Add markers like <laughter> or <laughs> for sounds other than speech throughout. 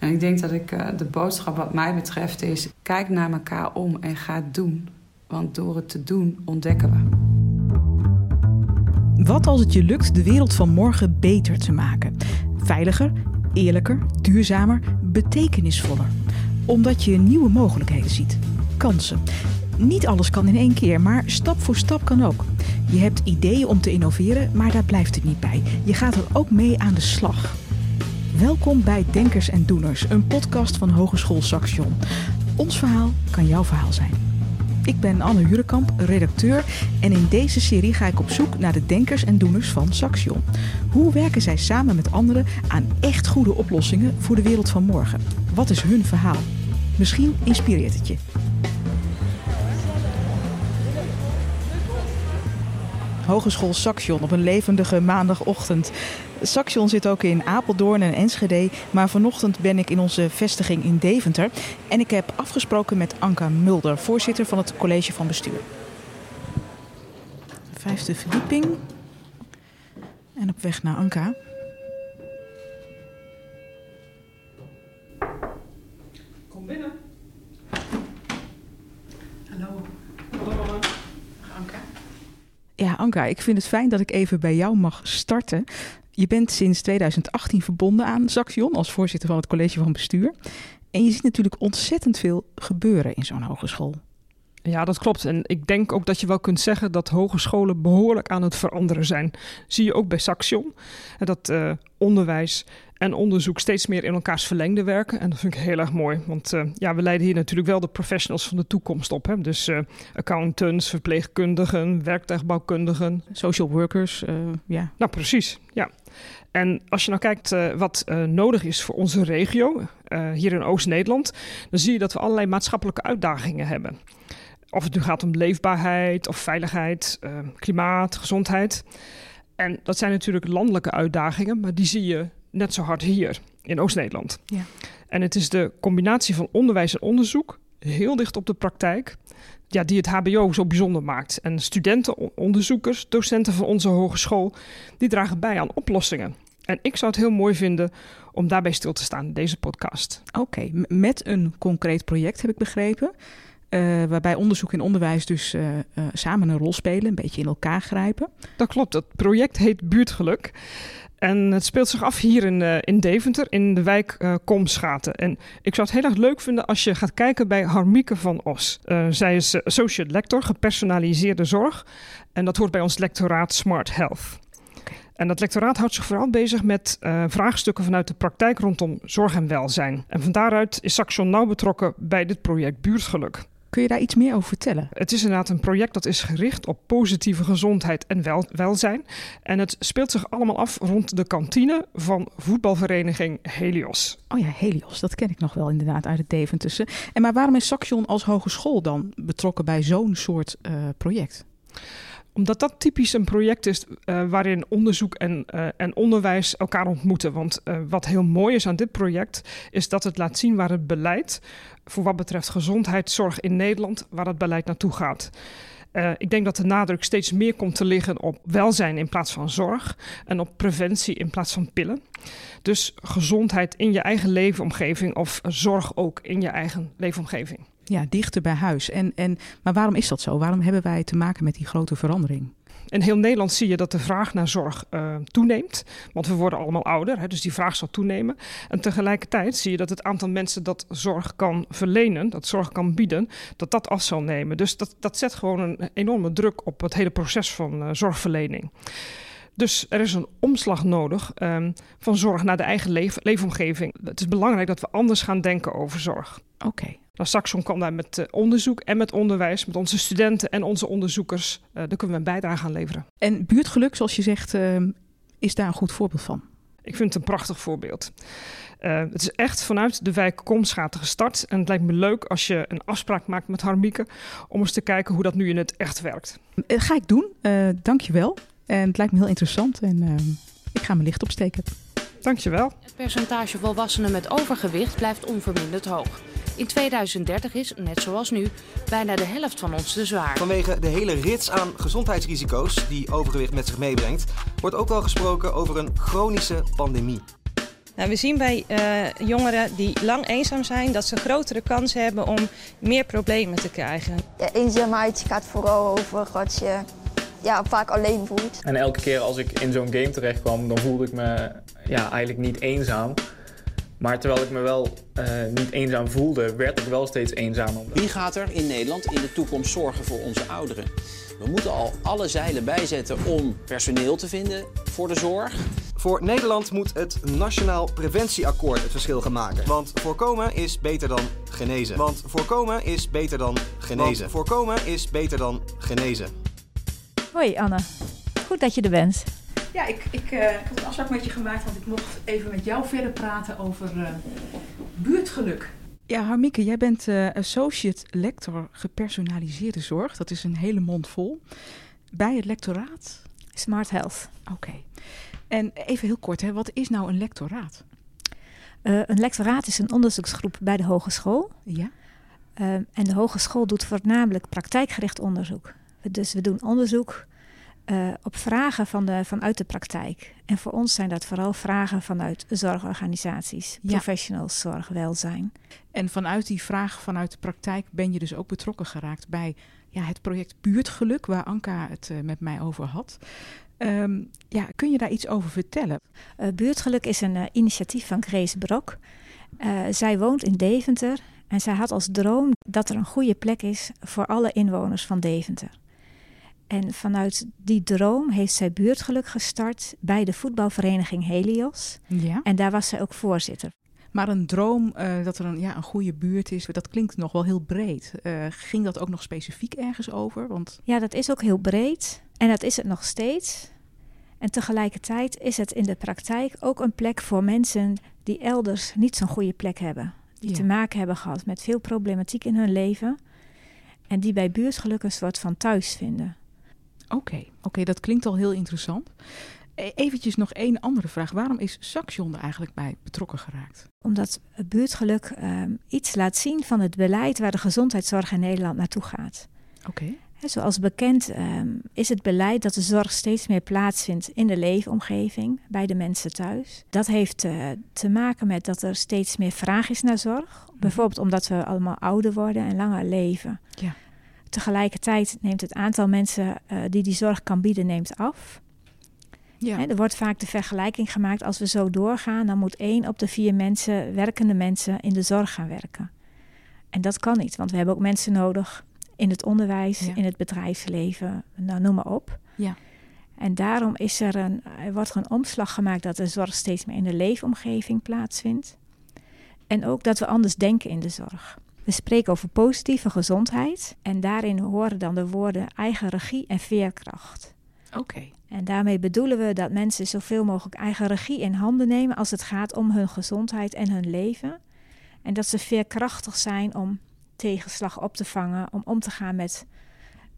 En ik denk dat ik uh, de boodschap wat mij betreft is... kijk naar elkaar om en ga doen. Want door het te doen ontdekken we. Wat als het je lukt de wereld van morgen beter te maken? Veiliger, eerlijker, duurzamer, betekenisvoller. Omdat je nieuwe mogelijkheden ziet. Kansen. Niet alles kan in één keer, maar stap voor stap kan ook. Je hebt ideeën om te innoveren, maar daar blijft het niet bij. Je gaat er ook mee aan de slag. Welkom bij Denkers en Doeners, een podcast van Hogeschool Saxion. Ons verhaal kan jouw verhaal zijn. Ik ben Anne Hurekamp, redacteur en in deze serie ga ik op zoek naar de denkers en doeners van Saxion. Hoe werken zij samen met anderen aan echt goede oplossingen voor de wereld van morgen? Wat is hun verhaal? Misschien inspireert het je. Hogeschool Saxion op een levendige maandagochtend. Saxion zit ook in Apeldoorn en Enschede, maar vanochtend ben ik in onze vestiging in Deventer. En ik heb afgesproken met Anka Mulder, voorzitter van het college van bestuur. Vijfde verdieping. En op weg naar Anka. Kom binnen. Hallo. Hallo Anka. Ja, Anka, ik vind het fijn dat ik even bij jou mag starten. Je bent sinds 2018 verbonden aan Saxion als voorzitter van het college van bestuur. En je ziet natuurlijk ontzettend veel gebeuren in zo'n hogeschool. Ja, dat klopt. En ik denk ook dat je wel kunt zeggen dat hogescholen behoorlijk aan het veranderen zijn. Zie je ook bij Saxion. Dat uh, onderwijs en onderzoek steeds meer in elkaars verlengde werken. En dat vind ik heel erg mooi. Want uh, ja, we leiden hier natuurlijk wel de professionals van de toekomst op. Hè? Dus uh, accountants, verpleegkundigen, werktuigbouwkundigen. Social workers, ja. Yeah. Nou, precies. Ja. En als je nou kijkt wat nodig is voor onze regio, hier in Oost-Nederland, dan zie je dat we allerlei maatschappelijke uitdagingen hebben. Of het nu gaat om leefbaarheid of veiligheid, klimaat, gezondheid. En dat zijn natuurlijk landelijke uitdagingen, maar die zie je net zo hard hier in Oost-Nederland. Ja. En het is de combinatie van onderwijs en onderzoek, heel dicht op de praktijk, ja, die het HBO zo bijzonder maakt. En studenten, onderzoekers, docenten van onze hogeschool, die dragen bij aan oplossingen. En ik zou het heel mooi vinden om daarbij stil te staan in deze podcast. Oké, okay, met een concreet project heb ik begrepen. Uh, waarbij onderzoek en onderwijs dus uh, uh, samen een rol spelen, een beetje in elkaar grijpen. Dat klopt, dat project heet Buurtgeluk. En het speelt zich af hier in, in Deventer, in de wijk Komschaten. En ik zou het heel erg leuk vinden als je gaat kijken bij Harmieke van Os. Zij is associate lector, gepersonaliseerde zorg. En dat hoort bij ons lectoraat Smart Health. En dat lectoraat houdt zich vooral bezig met vraagstukken vanuit de praktijk rondom zorg en welzijn. En van daaruit is Saxion nauw betrokken bij dit project Buurtgeluk. Kun je daar iets meer over vertellen? Het is inderdaad een project dat is gericht op positieve gezondheid en wel, welzijn. En het speelt zich allemaal af rond de kantine van voetbalvereniging Helios. Oh ja, Helios, dat ken ik nog wel inderdaad uit het Deventerse. En maar waarom is Saxion als hogeschool dan betrokken bij zo'n soort uh, project? Omdat dat typisch een project is uh, waarin onderzoek en, uh, en onderwijs elkaar ontmoeten. Want uh, wat heel mooi is aan dit project, is dat het laat zien waar het beleid voor wat betreft gezondheidszorg in Nederland, waar het beleid naartoe gaat. Ik denk dat de nadruk steeds meer komt te liggen op welzijn in plaats van zorg en op preventie in plaats van pillen. Dus gezondheid in je eigen leefomgeving of zorg ook in je eigen leefomgeving. Ja, dichter bij huis. En, en, maar waarom is dat zo? Waarom hebben wij te maken met die grote verandering? In heel Nederland zie je dat de vraag naar zorg uh, toeneemt. Want we worden allemaal ouder, hè, dus die vraag zal toenemen. En tegelijkertijd zie je dat het aantal mensen dat zorg kan verlenen, dat zorg kan bieden, dat dat af zal nemen. Dus dat, dat zet gewoon een enorme druk op het hele proces van uh, zorgverlening. Dus er is een omslag nodig um, van zorg naar de eigen leef, leefomgeving. Het is belangrijk dat we anders gaan denken over zorg. Oké. Okay. Nou, Saxon kan daar met uh, onderzoek en met onderwijs, met onze studenten en onze onderzoekers, uh, daar kunnen we een bijdrage aan leveren. En buurtgeluk, zoals je zegt, uh, is daar een goed voorbeeld van? Ik vind het een prachtig voorbeeld. Uh, het is echt vanuit de wijk Komschaten gestart. En het lijkt me leuk als je een afspraak maakt met Harmieke... om eens te kijken hoe dat nu in het echt werkt. Ga ik doen. Uh, Dank je wel. En het lijkt me heel interessant. En ik ga mijn licht opsteken. Dank je wel. Het percentage volwassenen met overgewicht blijft onverminderd hoog. In 2030 is, net zoals nu, bijna de helft van ons te zwaar. Vanwege de hele rits aan gezondheidsrisico's die overgewicht met zich meebrengt, wordt ook wel gesproken over een chronische pandemie. Nou, we zien bij uh, jongeren die lang eenzaam zijn dat ze grotere kans hebben om meer problemen te krijgen. Ja, eenzaamheid gaat vooral over wat je ja, vaak alleen voelt. En elke keer als ik in zo'n game terecht kwam, dan voelde ik me ja, eigenlijk niet eenzaam. Maar terwijl ik me wel uh, niet eenzaam voelde, werd ik wel steeds eenzamer. Wie gaat er in Nederland in de toekomst zorgen voor onze ouderen? We moeten al alle zeilen bijzetten om personeel te vinden voor de zorg. Voor Nederland moet het Nationaal Preventieakkoord het verschil gaan maken. Want voorkomen is beter dan genezen. Want voorkomen is beter dan genezen. Want voorkomen is beter dan genezen. Hoi Anne, goed dat je er bent. Ja, ik, ik, uh, ik had een afspraak met je gemaakt, want ik mocht even met jou verder praten over uh, buurtgeluk. Ja, Harmieke, jij bent uh, associate lector gepersonaliseerde zorg. Dat is een hele mond vol. Bij het lectoraat? Smart Health. Oké. En even heel kort, hè, wat is nou een lectoraat? Uh, een lectoraat is een onderzoeksgroep bij de hogeschool. Ja. Uh, en de hogeschool doet voornamelijk praktijkgericht onderzoek. Dus we doen onderzoek uh, op vragen van de, vanuit de praktijk. En voor ons zijn dat vooral vragen vanuit zorgorganisaties, ja. professionals, zorg, welzijn. En vanuit die vraag vanuit de praktijk ben je dus ook betrokken geraakt bij ja, het project Buurtgeluk, waar Anka het uh, met mij over had. Um, ja, kun je daar iets over vertellen? Uh, Buurtgeluk is een initiatief van Grace Brok. zij woont in Deventer en zij had als droom dat er een goede plek is voor alle inwoners van Deventer. En vanuit die droom heeft zij buurtgeluk gestart bij de voetbalvereniging Helios. Ja. En daar was zij ook voorzitter. Maar een droom uh, dat er een, ja, een goede buurt is, dat klinkt nog wel heel breed. Uh, ging dat ook nog specifiek ergens over? Want... Ja, dat is ook heel breed. En dat is het nog steeds. En tegelijkertijd is het in de praktijk ook een plek voor mensen die elders niet zo'n goede plek hebben. Die ja. te maken hebben gehad met veel problematiek in hun leven. En die bij buurtgeluk een soort van thuis vinden. Oké, okay. okay, dat klinkt al heel interessant. E eventjes nog één andere vraag. Waarom is Saxion er eigenlijk bij betrokken geraakt? Omdat het buurtgeluk um, iets laat zien van het beleid waar de gezondheidszorg in Nederland naartoe gaat. Oké. Okay. Zoals bekend um, is het beleid dat de zorg steeds meer plaatsvindt in de leefomgeving, bij de mensen thuis. Dat heeft uh, te maken met dat er steeds meer vraag is naar zorg. Mm. Bijvoorbeeld omdat we allemaal ouder worden en langer leven. Ja. Tegelijkertijd neemt het aantal mensen uh, die die zorg kan bieden neemt af. Ja. He, er wordt vaak de vergelijking gemaakt, als we zo doorgaan, dan moet één op de vier mensen, werkende mensen, in de zorg gaan werken. En dat kan niet, want we hebben ook mensen nodig in het onderwijs, ja. in het bedrijfsleven, nou, noem maar op. Ja. En daarom is er een, er wordt er een omslag gemaakt dat de zorg steeds meer in de leefomgeving plaatsvindt. En ook dat we anders denken in de zorg. We spreken over positieve gezondheid en daarin horen dan de woorden eigen regie en veerkracht. Oké. Okay. En daarmee bedoelen we dat mensen zoveel mogelijk eigen regie in handen nemen als het gaat om hun gezondheid en hun leven. En dat ze veerkrachtig zijn om tegenslag op te vangen, om om te gaan met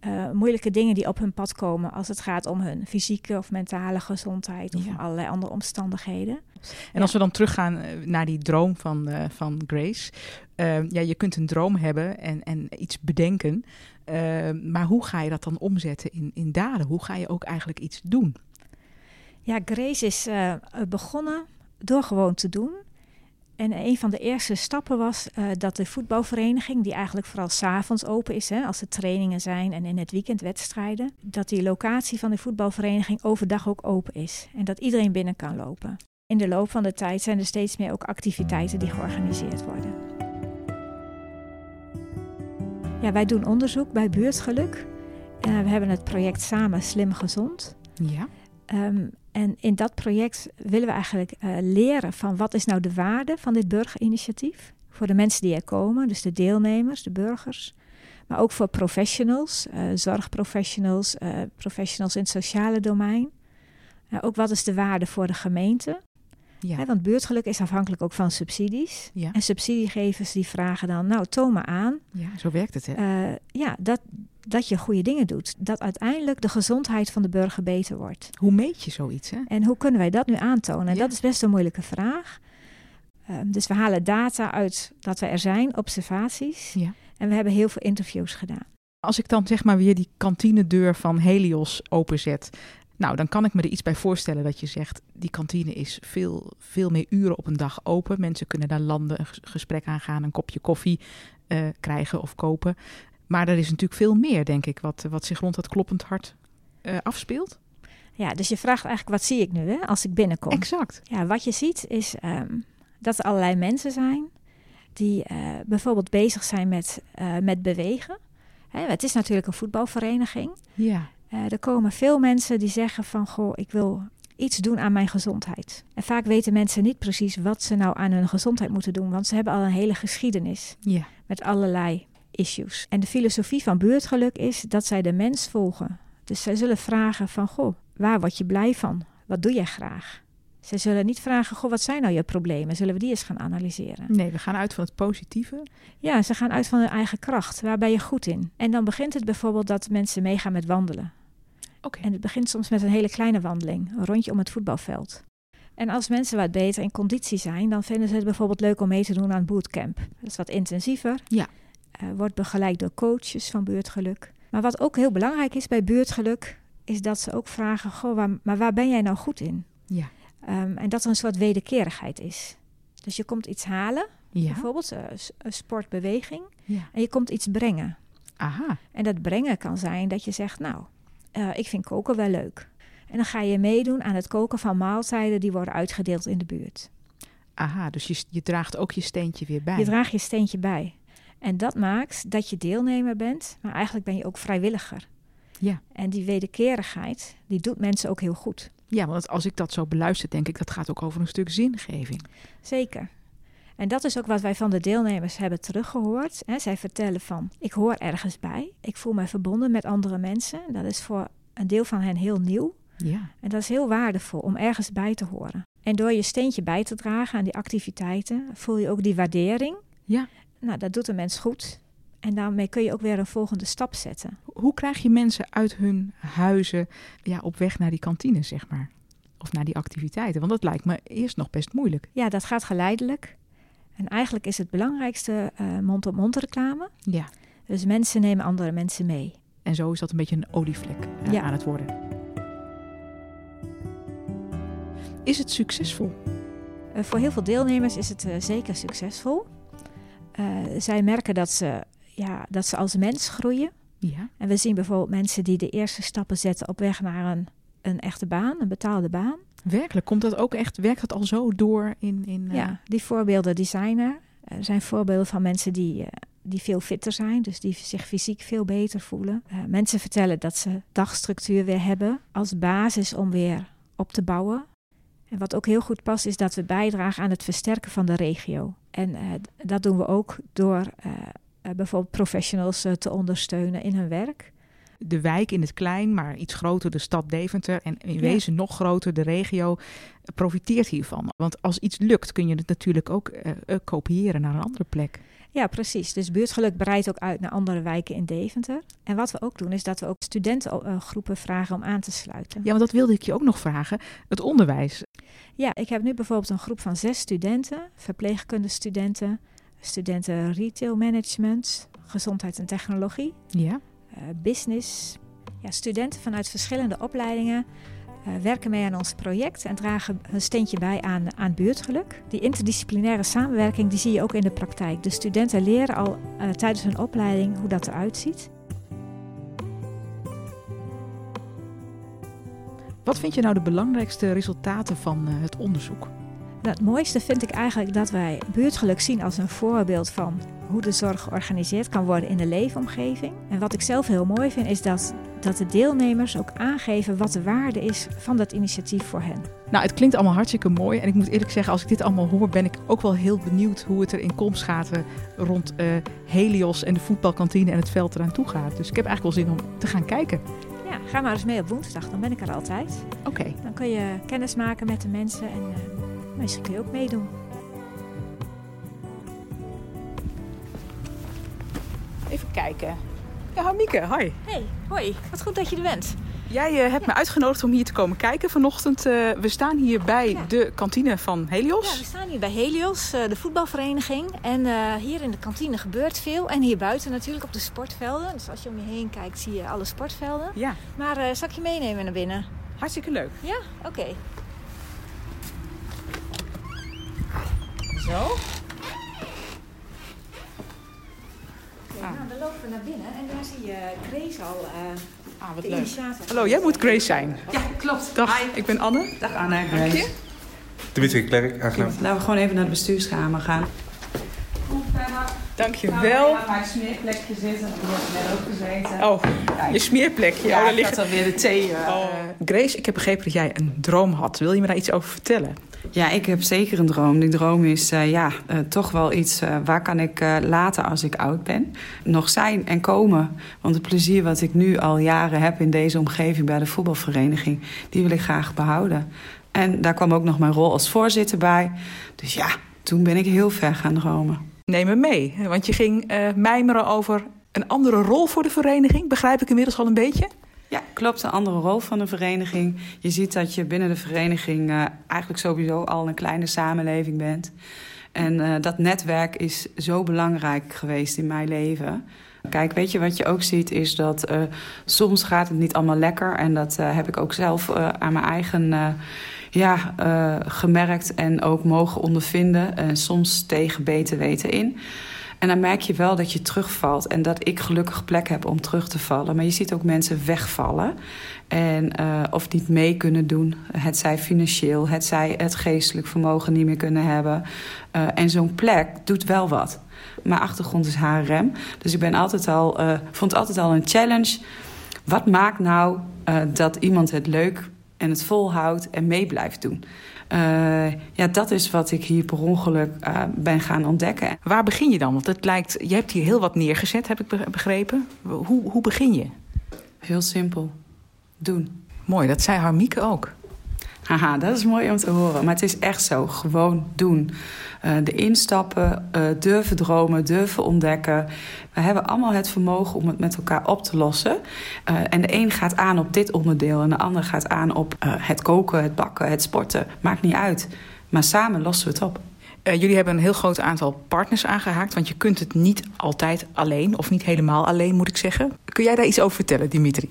uh, moeilijke dingen die op hun pad komen als het gaat om hun fysieke of mentale gezondheid of Ja. allerlei andere omstandigheden. En als we dan teruggaan eh, naar die droom van, eh, van Grace. Eh, ja, je kunt een droom hebben en, en iets bedenken. eh, maar hoe ga je dat dan omzetten in, in daden? Hoe ga je ook eigenlijk iets doen? Ja, Grace is eh, begonnen door gewoon te doen. En een van de eerste stappen was eh, dat de voetbalvereniging, die eigenlijk vooral s'avonds open is, hè, als er trainingen zijn en in het weekend wedstrijden, dat die locatie van de voetbalvereniging overdag ook open is. En dat iedereen binnen kan lopen. In de loop van de tijd zijn er steeds meer ook activiteiten die georganiseerd worden. Ja, wij doen onderzoek bij Buurtgeluk. Uh, we hebben het project Samen Slim Gezond. Ja. Um, en in dat project willen we eigenlijk uh, leren van wat is nou de waarde van dit burgerinitiatief. Voor de mensen die er komen, dus de deelnemers, de burgers. Maar ook voor professionals, uh, zorgprofessionals, uh, professionals in het sociale domein. ook wat is de waarde voor de gemeente. Ja. Want buurtgeluk is afhankelijk ook van subsidies. Ja. En subsidiegevers die vragen dan, nou toon maar aan. Ja, zo werkt het hè? Uh, ja, dat, dat je goede dingen doet. Dat uiteindelijk de gezondheid van de burger beter wordt. Hoe meet je zoiets hè? En hoe kunnen wij dat nu aantonen? En ja. dat is best een moeilijke vraag. Uh, dus we halen data uit dat we er zijn, observaties. Ja. En we hebben heel veel interviews gedaan. Als ik dan zeg maar weer die kantinedeur van Helios openzet Nou, dan kan ik me er iets bij voorstellen dat je zegt, die kantine is veel, veel meer uren op een dag open. Mensen kunnen daar landen, een gesprek aangaan, een kopje koffie uh, krijgen of kopen. Maar er is natuurlijk veel meer, denk ik, wat, wat zich rond dat kloppend hart uh, afspeelt. Ja, dus je vraagt eigenlijk, wat zie ik nu hè, als ik binnenkom? Exact. Ja, wat je ziet is um, dat er allerlei mensen zijn die uh, bijvoorbeeld bezig zijn met, met bewegen. Hè, het is natuurlijk een voetbalvereniging. Ja. Er komen veel mensen die zeggen van, goh, ik wil iets doen aan mijn gezondheid. En vaak weten mensen niet precies wat ze nou aan hun gezondheid moeten doen, want ze hebben al een hele geschiedenis ja. met allerlei issues. En de filosofie van buurtgeluk is dat zij de mens volgen. Dus zij zullen vragen van, goh, waar word je blij van? Wat doe jij graag? Ze zullen niet vragen, goh, wat zijn nou je problemen? Zullen we die eens gaan analyseren? Nee, we gaan uit van het positieve. Ja, ze gaan uit van hun eigen kracht. Waar ben je goed in? En dan begint het bijvoorbeeld dat mensen meegaan met wandelen. Okay. En het begint soms met een hele kleine wandeling, een rondje om het voetbalveld. En als mensen wat beter in conditie zijn, dan vinden ze het bijvoorbeeld leuk om mee te doen aan bootcamp. Dat is wat intensiever. Ja. Uh, wordt begeleid door coaches van buurtgeluk. Maar wat ook heel belangrijk is bij buurtgeluk, is dat ze ook vragen: Goh, waar, maar waar ben jij nou goed in? Ja. Um, en dat er een soort wederkerigheid is. Dus je komt iets halen, ja. bijvoorbeeld uh, sportbeweging, ja. en je komt iets brengen. Aha. En dat brengen kan zijn dat je zegt: Nou, uh, ik vind koken wel leuk. En dan ga je meedoen aan het koken van maaltijden die worden uitgedeeld in de buurt. Aha, dus je, je draagt ook je steentje weer bij. Je draagt je steentje bij. En dat maakt dat je deelnemer bent, maar eigenlijk ben je ook vrijwilliger. Ja. En die wederkerigheid, die doet mensen ook heel goed. Ja, want als ik dat zo beluister, denk ik dat gaat ook over een stuk zingeving. Zeker. En dat is ook wat wij van de deelnemers hebben teruggehoord. Hè. Zij vertellen van, ik hoor ergens bij. Ik voel me verbonden met andere mensen. Dat is voor een deel van hen heel nieuw. Ja. En dat is heel waardevol om ergens bij te horen. En door je steentje bij te dragen aan die activiteiten, voel je ook die waardering. Ja. Nou, dat doet een mens goed. En daarmee kun je ook weer een volgende stap zetten. Hoe krijg je mensen uit hun huizen ja, op weg naar die kantine, zeg maar? Of naar die activiteiten? Want dat lijkt me eerst nog best moeilijk. Ja, dat gaat geleidelijk. En eigenlijk is het belangrijkste uh, mond-op-mond reclame. Ja. Dus mensen nemen andere mensen mee. En zo is dat een beetje een olievlek uh, ja. aan het worden. Is het succesvol? Uh, voor heel veel deelnemers is het zeker succesvol. zij merken dat ze ja, dat ze als mens groeien. Ja. En we zien bijvoorbeeld mensen die de eerste stappen zetten op weg naar een, een echte baan, een betaalde baan. Werkelijk, komt dat ook echt, werkt dat al zo door in... in uh... Ja, die voorbeelden die zijn er. Er zijn voorbeelden van mensen die, uh, die veel fitter zijn, dus die zich fysiek veel beter voelen. Mensen vertellen dat ze dagstructuur weer hebben als basis om weer op te bouwen. En wat ook heel goed past, is dat we bijdragen aan het versterken van de regio. En dat doen we ook door uh, bijvoorbeeld professionals uh, te ondersteunen in hun werk. De wijk in het klein, maar iets groter de stad Deventer en in wezen ja. nog groter de regio profiteert hiervan. Want als iets lukt kun je het natuurlijk ook uh, kopiëren naar een andere plek. Ja, precies. Dus buurtgeluk breidt ook uit naar andere wijken in Deventer. En wat we ook doen is dat we ook studentengroepen vragen om aan te sluiten. Ja, want dat wilde ik je ook nog vragen. Het onderwijs. Ja, ik heb nu bijvoorbeeld een groep van zes studenten, verpleegkundestudenten, studenten retail management, gezondheid en technologie, ja. Uh, business. Ja, studenten vanuit verschillende opleidingen uh, werken mee aan ons project en dragen een steentje bij aan, aan buurtgeluk. Die interdisciplinaire samenwerking die zie je ook in de praktijk. De studenten leren al uh, tijdens hun opleiding hoe dat eruit ziet. Wat vind je nou de belangrijkste resultaten van het onderzoek? Het mooiste vind ik eigenlijk dat wij buurtgeluk zien als een voorbeeld van hoe de zorg georganiseerd kan worden in de leefomgeving. En wat ik zelf heel mooi vind is dat, dat de deelnemers ook aangeven wat de waarde is van dat initiatief voor hen. Nou, het klinkt allemaal hartstikke mooi. En ik moet eerlijk zeggen, als ik dit allemaal hoor, ben ik ook wel heel benieuwd hoe het er in Komschaten rond uh, Helios en de voetbalkantine en het veld eraan toe gaat. Dus ik heb eigenlijk wel zin om te gaan kijken. Ja, ga maar eens mee op woensdag, dan ben ik er altijd. Oké. Okay. Dan kun je kennis maken met de mensen en uh, Misschien kun je ook meedoen. Even kijken. Ja, Mieke, hoi. Hey, hoi. Wat goed dat je er bent. Jij uh, hebt ja. me uitgenodigd om hier te komen kijken vanochtend. Uh, we staan hier bij ja. de kantine van Helios. Ja, we staan hier bij Helios, uh, de voetbalvereniging. En hier in de kantine gebeurt veel. En hier buiten natuurlijk op de sportvelden. Dus als je om je heen kijkt, zie je alle sportvelden. Ja. Maar zal ik je meenemen naar binnen? Hartstikke leuk. Ja, oké. Zo. nou, dan lopen we naar binnen en daar zie je Grace al. Uh, ah, wat leuk. Hallo, jij moet Grace zijn. Ja, klopt. Dag, ik ben Anne. Dag Anne, Grace. Dimitri Klerk, aangenaam. Laten we gewoon even naar de bestuurskamer gaan. Dankjewel. Ik ga mijn smeerplekje zitten. Ik heb net ook gezeten. Oh, je smeerplekje. Ja, oh, daar ligt alweer de thee. uh, Oh. Grace, ik heb begrepen dat jij een droom had. Wil je me daar iets over vertellen? Ja, ik heb zeker een droom. Die droom is eh, ja, eh, toch wel iets... eh, waar kan ik eh, later als ik oud ben nog zijn en komen? Want het plezier wat ik nu al jaren heb in deze omgeving... bij de voetbalvereniging, die wil ik graag behouden. En daar kwam ook nog mijn rol als voorzitter bij. Dus ja, toen ben ik heel ver gaan dromen. Neem me mee, want je ging eh, mijmeren over een andere rol voor de vereniging. Begrijp ik inmiddels al een beetje? Ja, klopt. Een andere rol van de vereniging. Je ziet dat je binnen de vereniging eh, eigenlijk sowieso al een kleine samenleving bent. En eh, dat netwerk is zo belangrijk geweest in mijn leven. Kijk, weet je wat je ook ziet is dat eh, soms gaat het niet allemaal lekker. En dat eh, heb ik ook zelf eh, aan mijn eigen ja, gemerkt en ook mogen ondervinden. En soms tegen beter weten in. En dan merk je wel dat je terugvalt. En dat ik gelukkig plek heb om terug te vallen. Maar je ziet ook mensen wegvallen. En, eh, of niet mee kunnen doen. Het zij financieel, het zij het geestelijk vermogen niet meer kunnen hebben. Eh, en zo'n plek doet wel wat. Mijn achtergrond is HRM. Dus ik ben altijd al, eh, vond altijd al een challenge. Wat maakt nou dat iemand het leuk en het volhoudt en mee blijft doen? Eh, ja, dat is wat ik hier per ongeluk eh, ben gaan ontdekken. Waar begin je dan? Want het lijkt, je hebt hier heel wat neergezet, heb ik be- begrepen. Hoe, hoe begin je? Heel simpel. Doen. Mooi, dat zei Harmieke ook. Haha, dat is mooi om te horen. Maar het is echt zo. Gewoon doen. Eh, de instappen, eh, durven dromen, durven ontdekken. We hebben allemaal het vermogen om het met elkaar op te lossen. Eh, en de een gaat aan op dit onderdeel en de ander gaat aan op het koken, het bakken, het sporten. Maakt niet uit. Maar samen lossen we het op. Jullie hebben een heel groot aantal partners aangehaakt, want je kunt het niet altijd alleen, of niet helemaal alleen, moet ik zeggen. Kun jij daar iets over vertellen, Dimitri?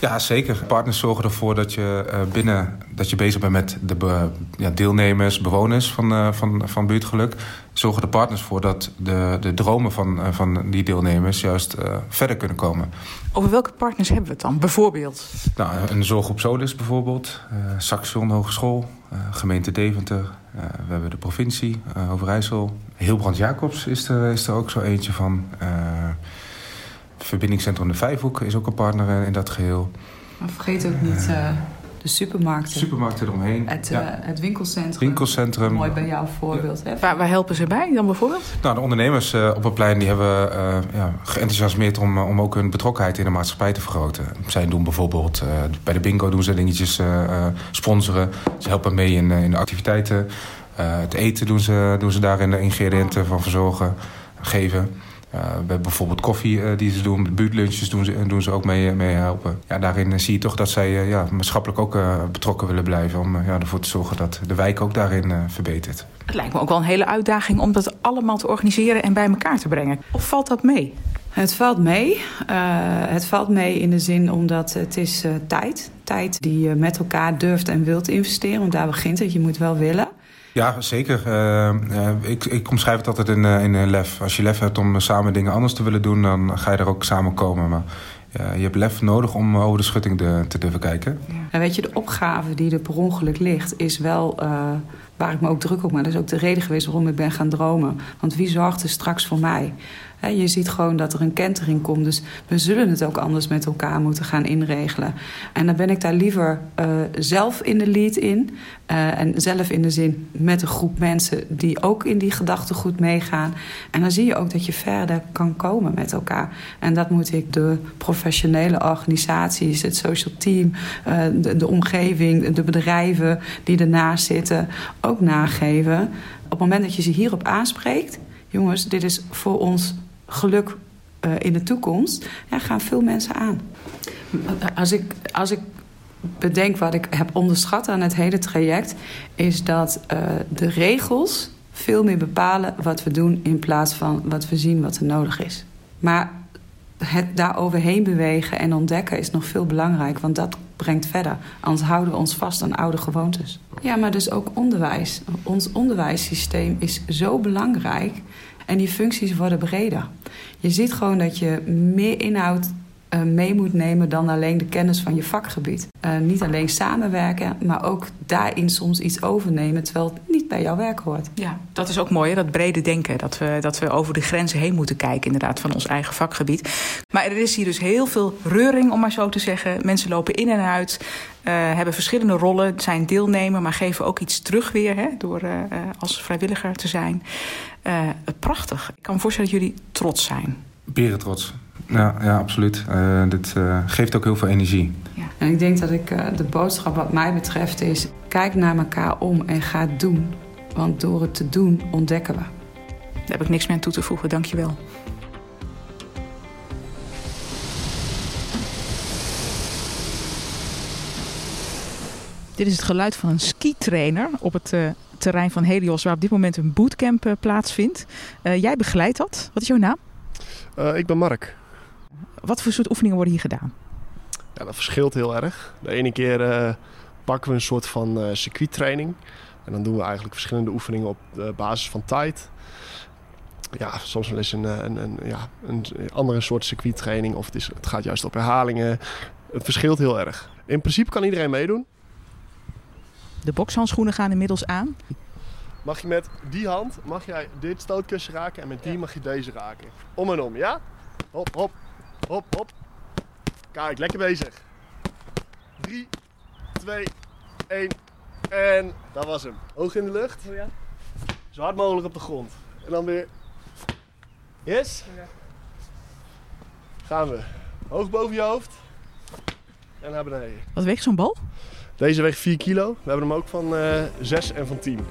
Ja, zeker. Partners zorgen ervoor dat je eh, binnen dat je bezig bent met de be- ja, deelnemers, bewoners van, eh, van, van buurtgeluk. Zorgen de partners voor dat de, de dromen van, eh, van die deelnemers juist verder kunnen komen. Over welke partners hebben we het dan, bijvoorbeeld? Nou, een zorg op Solis bijvoorbeeld, Saxion Hogeschool, gemeente Deventer. we hebben de provincie, Overijssel. Hilbrand Jacobs is er, is er ook zo eentje van. Eh, Verbindingscentrum De Vijfhoek is ook een partner eh, in dat geheel. Maar vergeet ook niet eh, de supermarkten. Supermarkten eromheen. Het, Ja. eh, het winkelcentrum. Winkelcentrum. Mooi bij jouw voorbeeld. Hè? Waar, waar helpen ze bij dan bijvoorbeeld? Nou, de ondernemers eh, op het plein die hebben eh, ja, geenthousiasmeerd om, eh, om ook hun betrokkenheid in de maatschappij te vergroten. Zij doen bijvoorbeeld eh, bij de bingo doen ze dingetjes eh, eh, sponsoren. Ze helpen mee in, eh, in de activiteiten. Eh, het eten doen ze, doen ze daarin de ingrediënten van verzorgen, geven. Eh, we hebben bijvoorbeeld koffie eh, die ze doen, buurtlunches doen ze, doen ze ook mee, mee helpen. Ja, daarin eh, zie je toch dat zij eh, ja, maatschappelijk ook eh, betrokken willen blijven... om eh, ja, ervoor te zorgen dat de wijk ook daarin eh, verbetert. Het lijkt me ook wel een hele uitdaging om dat allemaal te organiseren en bij elkaar te brengen. Of valt dat mee? Het valt mee. Eh, het valt mee in de zin omdat het is eh, tijd. Tijd die je met elkaar durft en wilt investeren. Want daar begint het. Je moet wel willen. Ja, zeker. Eh, eh, ik, ik omschrijf het altijd in, eh, in lef. Als je lef hebt om samen dingen anders te willen doen, dan ga je er ook samen komen. Maar je hebt lef nodig om over de schutting de- te durven kijken. En weet je, de opgave die er per ongeluk ligt, is wel waar ik me ook druk op maak. Dat is ook de reden geweest waarom ik ben gaan dromen. Want wie zorgt er straks voor mij? Je ziet gewoon dat er een kentering komt. Dus we zullen het ook anders met elkaar moeten gaan inregelen. En dan ben ik daar liever eh, zelf in de lead in. Eh, en zelf in de zin met een groep mensen die ook in die gedachtegoed meegaan. En dan zie je ook dat je verder kan komen met elkaar. En dat moet ik de professionele organisaties, het social team, eh, de, de omgeving, de bedrijven die ernaast zitten ook nageven. Op het moment dat je ze hierop aanspreekt, jongens, dit is voor ons geluk eh, in de toekomst, ja, gaan veel mensen aan. Als ik, als ik bedenk wat ik heb onderschat aan het hele traject, is dat eh, de regels veel meer bepalen wat we doen in plaats van wat we zien wat er nodig is. Maar het daar overheen bewegen en ontdekken is nog veel belangrijk, want dat brengt verder. Anders houden we ons vast aan oude gewoontes. Ja, maar dus ook onderwijs. Ons onderwijssysteem is zo belangrijk en die functies worden breder. Je ziet gewoon dat je meer inhoud mee moet nemen dan alleen de kennis van je vakgebied. Uh, niet alleen samenwerken, maar ook daarin soms iets overnemen terwijl het niet bij jouw werk hoort. Ja, dat is ook mooi, hè? dat brede denken. Dat we, dat we over de grenzen heen moeten kijken, inderdaad, van ons eigen vakgebied. Maar er is hier dus heel veel reuring, om maar zo te zeggen. Mensen lopen in en uit, uh, hebben verschillende rollen, zijn deelnemer, maar geven ook iets terug weer hè, door als vrijwilliger te zijn. prachtig. Ik kan me voorstellen dat jullie trots zijn. Beren trots. Ja, ja absoluut. Uh, dit uh, geeft ook heel veel energie. Ja. En ik denk dat ik, uh, de boodschap wat mij betreft is... kijk naar elkaar om en ga doen. Want door het te doen ontdekken we. Daar heb ik niks meer aan toe te voegen, dankjewel. Dit is het geluid van een skitrainer op het terrein van Helios... waar op dit moment een bootcamp plaatsvindt. jij begeleidt dat. Wat is jouw naam? ik ben Mark. Wat voor soort oefeningen worden hier gedaan? Ja, dat verschilt heel erg. De ene keer uh, pakken we een soort van uh, circuittraining. En dan doen we eigenlijk verschillende oefeningen op basis van tijd. Ja, soms wel eens een, een, een, ja, een andere soort circuittraining. Of het, is, het gaat juist op herhalingen. Het verschilt heel erg. In principe kan iedereen meedoen. De bokshandschoenen gaan inmiddels aan. Mag je met die hand mag jij dit stootkussen raken en met die mag je deze raken. Om en om, ja? Hop, hop, Hop, hop. Kijk, lekker bezig. 3, 2, 1. En dat was hem. Hoog in de lucht. Oh ja. Zo hard mogelijk op de grond. En dan weer. Yes? Oh ja. Gaan we. Hoog boven je hoofd. En naar beneden. Wat weegt zo'n bal? Deze weegt 4 kilo. We hebben hem ook van uh, eh, 6 en van 10.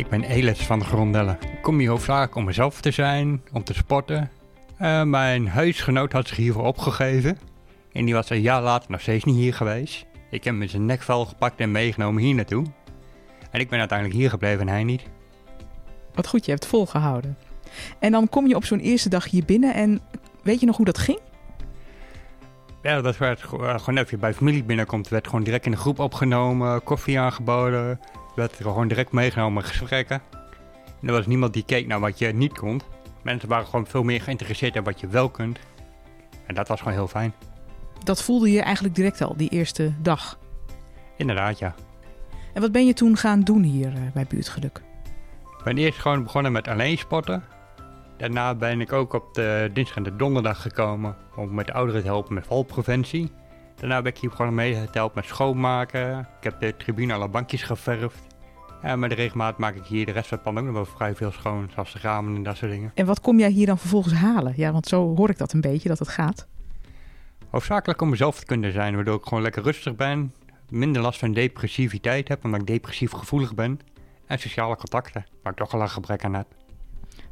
Ik ben Elis van de Grondellen. Ik kom hier hoofdzakelijk om mezelf te zijn, om te sporten. Uh, mijn huisgenoot had zich hiervoor opgegeven. En die was een jaar later nog steeds niet hier geweest. Ik heb hem zijn nekvel gepakt en meegenomen hier naartoe. En ik ben uiteindelijk hier gebleven en hij niet. Wat goed, je hebt volgehouden. En dan kom je op zo'n eerste dag hier binnen en weet je nog hoe dat ging? Ja, dat werd gewoon even bij familie binnenkomt. werd gewoon direct in de groep opgenomen, koffie aangeboden, werd er gewoon direct meegenomen gesprekken. En er was niemand die keek naar wat je niet kon. Mensen waren gewoon veel meer geïnteresseerd in wat je wel kunt. En dat was gewoon heel fijn. Dat voelde je eigenlijk direct al, die eerste dag? Inderdaad, ja. En wat ben je toen gaan doen hier uh, bij Buurtgeluk? Ik ben eerst gewoon begonnen met alleen sporten. Daarna ben ik ook op de dinsdag en de donderdag gekomen om met de ouderen te helpen met valpreventie. Daarna ben ik hier gewoon mee te helpen met schoonmaken. Ik heb de tribune alle bankjes geverfd. En met de regelmaat maak ik hier de rest van het pand ook nog wel vrij veel schoon. Zoals de ramen en dat soort dingen. En wat kom jij hier dan vervolgens halen? Ja, want zo hoor ik dat een beetje, dat het gaat. Hoofdzakelijk om mezelf te kunnen zijn, waardoor ik gewoon lekker rustig ben. Minder last van depressiviteit heb, omdat ik depressief gevoelig ben. En sociale contacten, waar ik toch al een gebrek aan heb.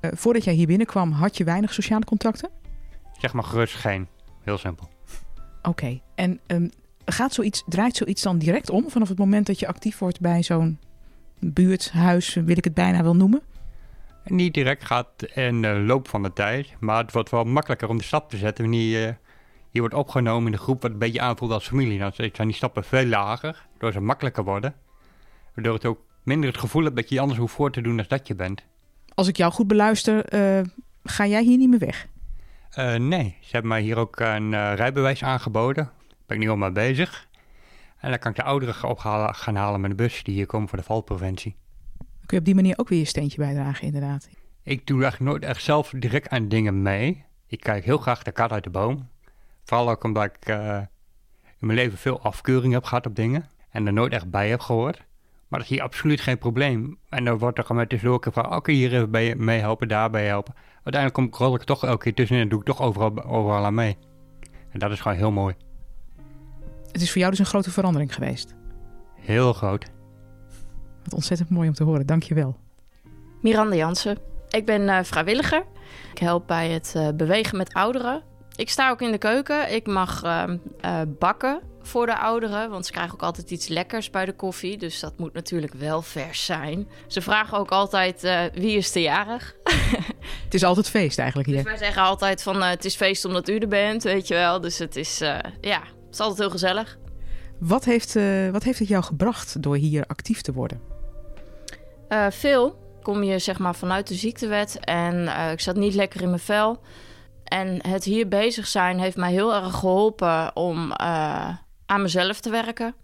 Uh, voordat jij hier binnenkwam, had je weinig sociale contacten? Zeg maar gerust geen. Heel simpel. Oké, en um, gaat zoiets, draait zoiets dan direct om vanaf het moment dat je actief wordt bij zo'n buurthuis, wil ik het bijna wel noemen? Niet direct gaat in de loop van de tijd, maar het wordt wel makkelijker om de stap te zetten wanneer je, je wordt opgenomen in de groep wat een beetje aanvoelt als familie. Dan zijn die stappen veel lager, waardoor ze makkelijker worden. Waardoor het ook minder het gevoel hebt dat je je anders hoeft voor te doen dan dat je bent. Als ik jou goed beluister, uh, ga jij hier niet meer weg? Uh, nee, ze hebben mij hier ook een uh, rijbewijs aangeboden. Daar ben ik nu al mee bezig. En dan kan ik de ouderen op gaan halen met de bus die hier komen voor de valpreventie. Kun je op die manier ook weer je steentje bijdragen, inderdaad? Ik doe eigenlijk nooit echt zelf direct aan dingen mee. Ik kijk heel graag de kat uit de boom. Vooral ook omdat ik in mijn leven veel afkeuring heb gehad op dingen. En er nooit echt bij heb gehoord. Maar dat is hier absoluut geen probleem. En dan wordt er gewoon met tussendoor gevraagd... oké, hier even bij mee helpen, daarbij helpen. Uiteindelijk kom ik, rol ik toch elke keer tussenin... en doe ik toch overal, overal aan mee. En dat is gewoon heel mooi. Het is voor jou dus een grote verandering geweest. Heel groot. Wat ontzettend mooi om te horen, dankjewel. Miranda Jansen. Ik ben uh, vrijwilliger. Ik help bij het uh, bewegen met ouderen. Ik sta ook in de keuken. Ik mag uh, bakken voor de ouderen, want ze krijgen ook altijd iets lekkers bij de koffie. Dus dat moet natuurlijk wel vers zijn. Ze vragen ook altijd wie is te jarig. <laughs> Het is altijd feest eigenlijk hier. Dus wij zeggen altijd van het is feest omdat u er bent, weet je wel. Dus het is, ja, het is altijd heel gezellig. Wat heeft, wat heeft het jou gebracht door hier actief te worden? veel. Kom je zeg maar vanuit de ziektewet en ik zat niet lekker in mijn vel. En het hier bezig zijn heeft mij heel erg geholpen om aan mezelf te werken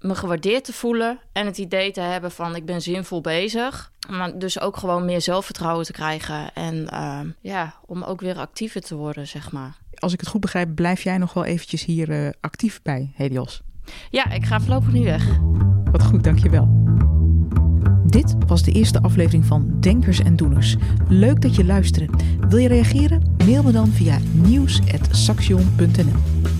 me gewaardeerd te voelen en het idee te hebben van ik ben zinvol bezig. Maar dus ook gewoon meer zelfvertrouwen te krijgen en uh, ja, om ook weer actiever te worden, zeg maar. Als ik het goed begrijp, blijf jij nog wel eventjes hier uh, actief bij Helios? Ja, ik ga voorlopig niet weg. Wat goed, dankjewel. Dit was de eerste aflevering van Denkers en Doeners. Leuk dat je luisterde. Wil je reageren? Mail me dan via nieuws.saxion.nl